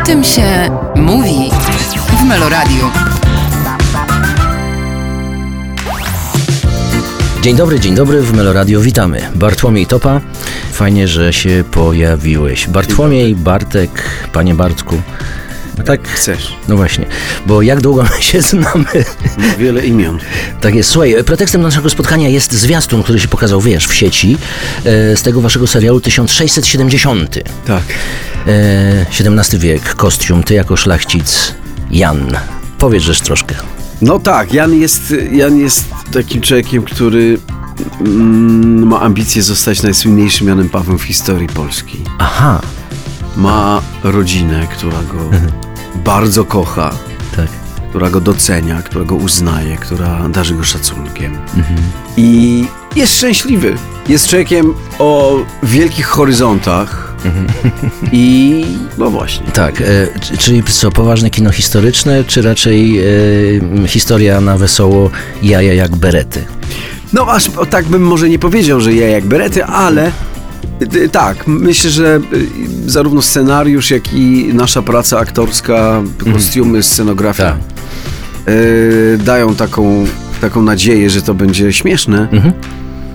O tym się mówi w Meloradiu. Dzień dobry, dzień dobry, w Meloradio witamy. Bartłomiej Topa, fajnie, że się pojawiłeś. Bartłomiej, Bartek, panie Bartku. Tak chcesz. No właśnie, bo jak długo my się znamy? Wiele imion. Tak jest. Słuchaj, pretekstem naszego spotkania jest zwiastun, który się pokazał, wiesz, w sieci e, z tego waszego serialu 1670. Tak. E, XVII wiek, kostium, ty jako szlachcic, Jan. Powiedz troszkę. No tak, Jan jest, Jan jest takim człowiekiem, który mm, ma ambicje zostać najsłynniejszym Janem Pawłem w historii Polski. Aha, Ma rodzinę, która go bardzo kocha, tak. która go docenia, która go uznaje, która darzy go szacunkiem. I jest szczęśliwy. Jest człowiekiem o wielkich horyzontach. I no właśnie. Tak, e, czyli co, poważne kino historyczne, czy raczej e, historia na wesoło jaja jak berety? No aż tak bym może nie powiedział, że ja jak berety, ale tak, myślę, że y, zarówno scenariusz, jak i nasza praca aktorska, kostiumy, scenografia Tak. y, dają taką, taką nadzieję, że to będzie śmieszne Mhm.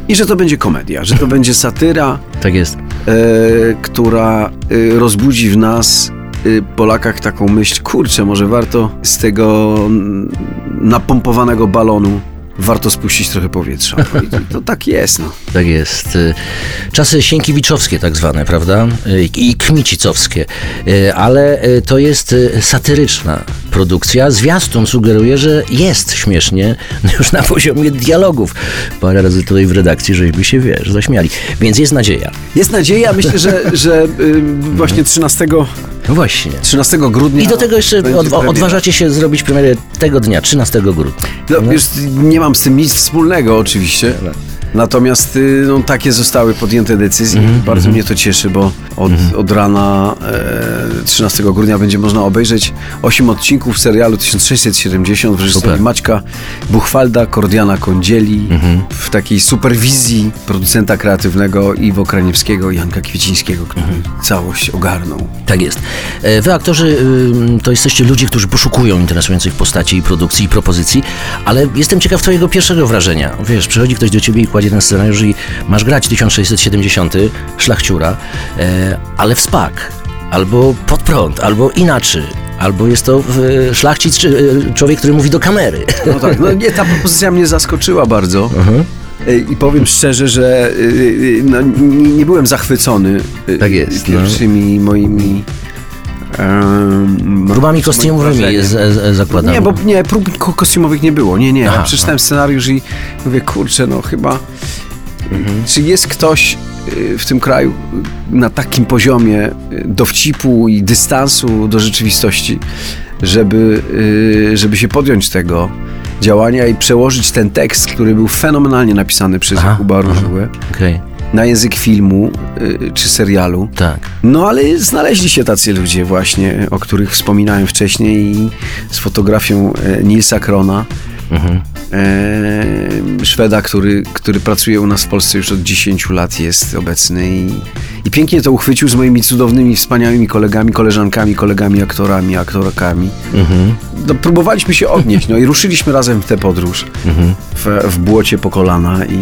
I że to będzie komedia, że to będzie satyra, Tak jest. y, która y, rozbudzi w nas y, Polakach taką myśl, kurczę, może warto z tego napompowanego balonu warto spuścić trochę powietrza. To, to tak jest, no. Tak jest. Y, Czasy sienkiewiczowskie tak zwane, prawda? Y, I kmicicowskie. Y, Ale to jest satyryczna produkcja. Zwiastun sugeruje, że jest śmiesznie już na poziomie dialogów. Parę razy tutaj w redakcji żeśmy się, wiesz, zaśmiali. Więc jest nadzieja. Jest nadzieja, myślę, że, że właśnie 13, No właśnie. 13 grudnia... I do tego jeszcze od, odważacie się zrobić premierę tego dnia, 13 grudnia. No, wiesz, nie mam z tym nic wspólnego oczywiście. Natomiast y, no, takie zostały podjęte decyzje. Mhm, Bardzo mnie to cieszy, bo od, od rana e, 13 grudnia będzie można obejrzeć 8 odcinków serialu 1670 w reżyserii. Maćka Buchwalda, Kordiana Kądzieli Mhm. w takiej superwizji producenta kreatywnego Iwo Kraniewskiego i Janka Kwiecińskiego, który Mhm. całość ogarnął. Tak jest. E, Wy, aktorzy, to jesteście ludzie, którzy poszukują interesujących postaci i produkcji i propozycji, ale jestem ciekaw Twojego pierwszego wrażenia. Wiesz, przychodzi ktoś do Ciebie i kładzie ten scenariusz i masz grać 1670, szlachciura, e, ale w spak, albo pod prąd, albo inaczej. Albo jest to szlachcic, czy e, człowiek, który mówi do kamery. No tak, no nie, ta propozycja mnie zaskoczyła bardzo. E, I powiem szczerze, że no, nie, byłem zachwycony Tak jest, no. pierwszymi moimi Próbami kostiumowymi zakładam. Nie, bo nie, prób ko- kostiumowych nie było. Nie, nie. Aha, ja przeczytałem scenariusz i mówię, kurczę, no chyba. Mhm. Czy jest ktoś y, w tym kraju na takim poziomie y, dowcipu i dystansu do rzeczywistości, żeby, y, żeby się podjąć tego działania i przełożyć ten tekst, który był fenomenalnie napisany przez Aha, Jakuba aha. Różułę, Okej, na język filmu y, czy serialu. tak. No ale znaleźli się tacy ludzie właśnie, o których wspominałem wcześniej i z fotografią e, Nilsa Krona, Mhm. e, Szweda, który, który pracuje u nas w Polsce już od 10 lat, jest obecny i, i pięknie to uchwycił z moimi cudownymi, wspaniałymi kolegami, koleżankami, kolegami, aktorami, aktorkami. Mhm. No, próbowaliśmy się odnieść, no i ruszyliśmy razem w tę podróż Mhm. w, w błocie po kolana i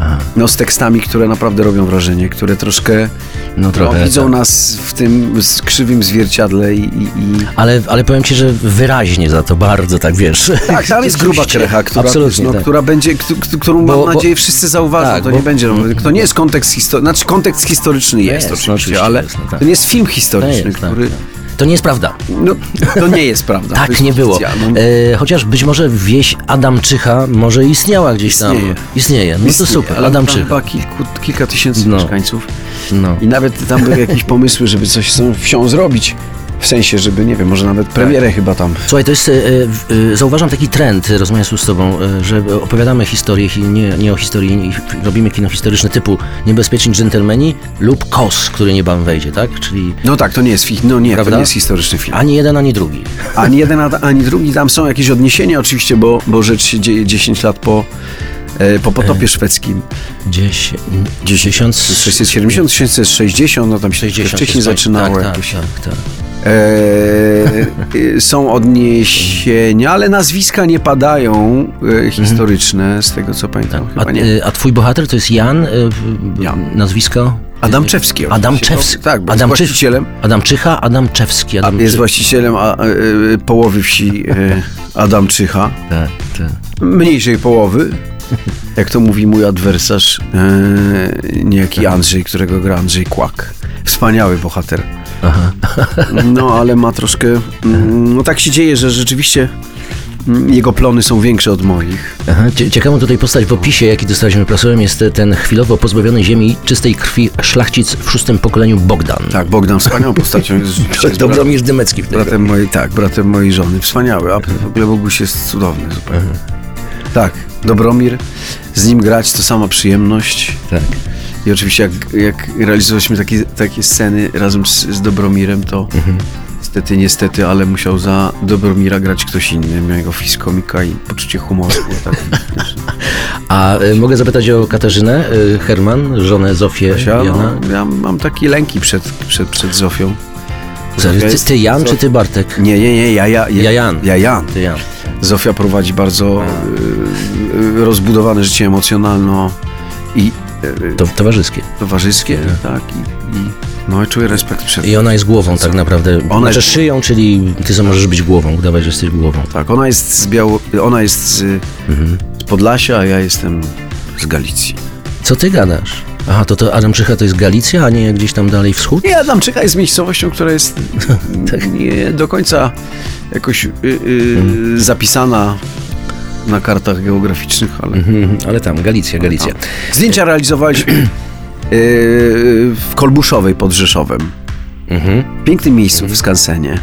Aha. no, z tekstami, które naprawdę robią wrażenie, które troszkę No trochę. no, widzą tak. nas w tym krzywym zwierciadle i, i, i... Ale, ale powiem ci, że wyraźnie za to bardzo, tak wiesz. Tak, tam jest gruba krecha, która, no, tak. która będzie, którą Bo- mam bo- nadzieję wszyscy zauważą. tak, to bo- nie będzie, no, to nie jest kontekst historyczny, znaczy kontekst historyczny jest, jest, no, oczywiście, oczywiście ale jest, no tak. to nie jest film To historyczny, jest, tak, który... To nie jest prawda. No, to nie jest prawda. Tak nie było. no. E, chociaż być może wieś Adamczycha może istniała gdzieś tam. Istnieje. Istnieje. No Istnieje, to super. ale tam Adamczycha. Chyba kilku, kilka tysięcy No. mieszkańców. No. I nawet tam były jakieś pomysły, żeby coś z tą wsią zrobić. W sensie, żeby, nie wiem, może nawet premierę chyba tam. Słuchaj, to jest, w- e, zauważam taki trend, rozmawiając z tobą, e, że opowiadamy historię, hi- nie, nie o historii, nie, robimy kino historyczne typu Niebezpieczni dżentelmeni lub Kos, który niebawem wejdzie, tak? Czyli No tak, to nie jest film, no nie, Prawda? to nie jest historyczny film. ani jeden, ani drugi. Ani jeden, ani drugi. Tam są jakieś odniesienia oczywiście, bo, bo rzecz się dzieje 10 lat po, po potopie szwedzkim. Dziesię... 10, 670, 660, no tam się 60 wcześniej fajnie. zaczynało tak. Tak, tak, tak. e, są odniesienia, ale nazwiska nie padają e, historyczne, z tego co pamiętam. A, Chyba nie. a twój bohater to jest Jan? Jan. Nazwisko? Adamczewski. Adamczewski. oczywiście. Tak, bo jest Adamczy- właścicielem, Adamczycha, Adamczewski. a Adamczy... jest właścicielem a, e, e, połowy wsi e, Adamczycha. Tak, tak. Mniejszej połowy. Jak to mówi mój adwersarz, e, niejaki Andrzej, którego gra Andrzej Kłak. Wspaniały bohater. No, ale ma troszkę... mm, No tak się dzieje, że rzeczywiście mm, jego plony są większe od moich. Aha, cie- ciekawą tutaj postać w opisie, jaki dostaliśmy prasowym, jest ten chwilowo pozbawiony ziemi, czystej krwi szlachcic w szóstym pokoleniu Bogdan. Tak, Bogdan wspaniałą postacią jest Dobromir Dymecki w bra- bratem mojej, tak, bratem mojej żony. Wspaniały, a w ogóle Boguś jest cudowny zupełnie. Tak, Dobromir, z nim grać to sama przyjemność. Tak. I oczywiście jak, jak realizowaliśmy takie, takie sceny razem z, z Dobromirem, to niestety, niestety, ale musiał za Dobromira grać ktoś inny. Miał jego fiskomika i poczucie humoru. tak. A y, mogę zapytać o Katarzynę y, Herman, żonę Zofię Ja, Jana? no, ja mam takie lęki przed, przed, przed Zofią. Serio, ty, ty Jan Zof- czy ty Bartek? Nie, nie, nie, ja, ja, Ja Jan. Ja Jan. Ty Jan. Zofia prowadzi bardzo y, y, rozbudowane życie emocjonalno i y, To towarzyskie. towarzyskie, tak, i, i no i czuję respekt przed I ona jest głową tak naprawdę. Ona znaczy jest- szyją, czyli ty co możesz być głową, udawać, że jesteś głową. Tak, ona jest z Biało... ona jest z, Mhm. z Podlasia, a ja jestem z Galicji. Co ty gadasz? Aha, to to Adamczycha to jest Galicja, a nie gdzieś tam dalej wschód? Nie, Adamczyka jest miejscowością, która jest Tak. nie do końca jakoś y, y, Mhm. zapisana na kartach geograficznych, ale Mhm, ale tam, Galicja, Galicja. zdjęcia realizowaliśmy y, w Kolbuszowej pod Rzeszowem. Mhm. pięknym miejscu w skansenie.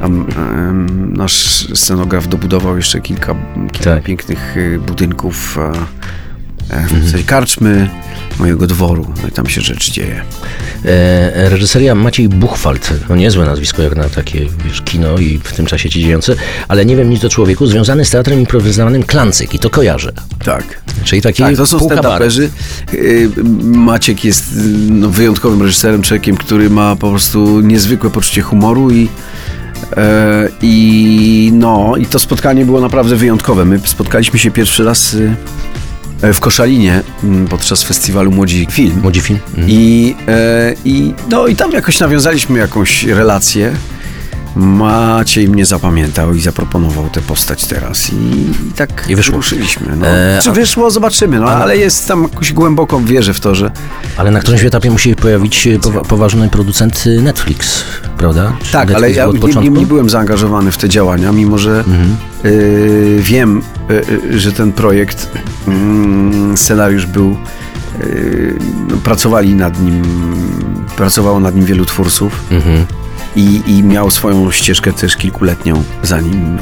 Tam em, nasz scenograf dobudował jeszcze kilka, kilka Tak. pięknych y, budynków, w zasadzie karczmy mojego dworu. No i tam się rzecz dzieje. E, reżyseria Maciej Buchwald, no niezłe nazwisko jak na takie wiesz, kino i w tym czasie ci dziejące, ale nie wiem nic o człowieku, związany z teatrem improwizowanym Klancyk i to kojarzę. Tak. Czyli taki Tak, to są stand-uperzy. Y, Maciek jest no, wyjątkowym reżyserem, człowiekiem, który ma po prostu niezwykłe poczucie humoru i e, i no, i to spotkanie było naprawdę wyjątkowe. My spotkaliśmy się pierwszy raz e, w Koszalinie m, podczas festiwalu Młodzi Film. Młodzi film. Mhm. I, e, i, no, I tam jakoś nawiązaliśmy jakąś relację. Maciej mnie zapamiętał i zaproponował tę postać teraz. I, i tak I wyszło. ruszyliśmy. No. E, Czy wyszło, zobaczymy. No, ale jest tam jakoś głęboko wierzę w to, że Ale na którymś etapie musi pojawić się powa- poważny producent y, Netflix, prawda? Czy tak, ale Netflix ja był od nie, nie? Mhm. byłem zaangażowany w te działania, mimo że y, wiem, y, y, że ten projekt, mm, scenariusz był, y, no, pracowali nad nim, pracowało nad nim wielu twórców. Mhm. I, I miał swoją ścieżkę też kilkuletnią, zanim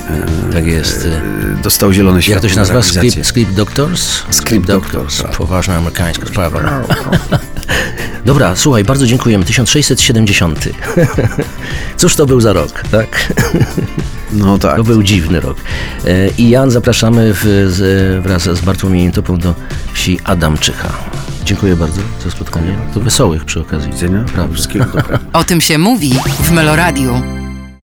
e, Tak jest. e, dostał zielone światło Jak to się na nazywa? Script, script Doctors? Script Doctors, tak. Poważna amerykańska sprawa. Dobra, słuchaj, bardzo dziękujemy. 1670. Cóż to był za rok, tak? No tak. To był dziwny rok. E, I Jan zapraszamy w, z, wraz z Bartłomiejem Topą do wsi Adamczycha. Dziękuję bardzo za spotkanie. To wesołych przy okazji. Do widzenia. Prawda. Wszystkiego dobrego. O tym się mówi w Meloradiu.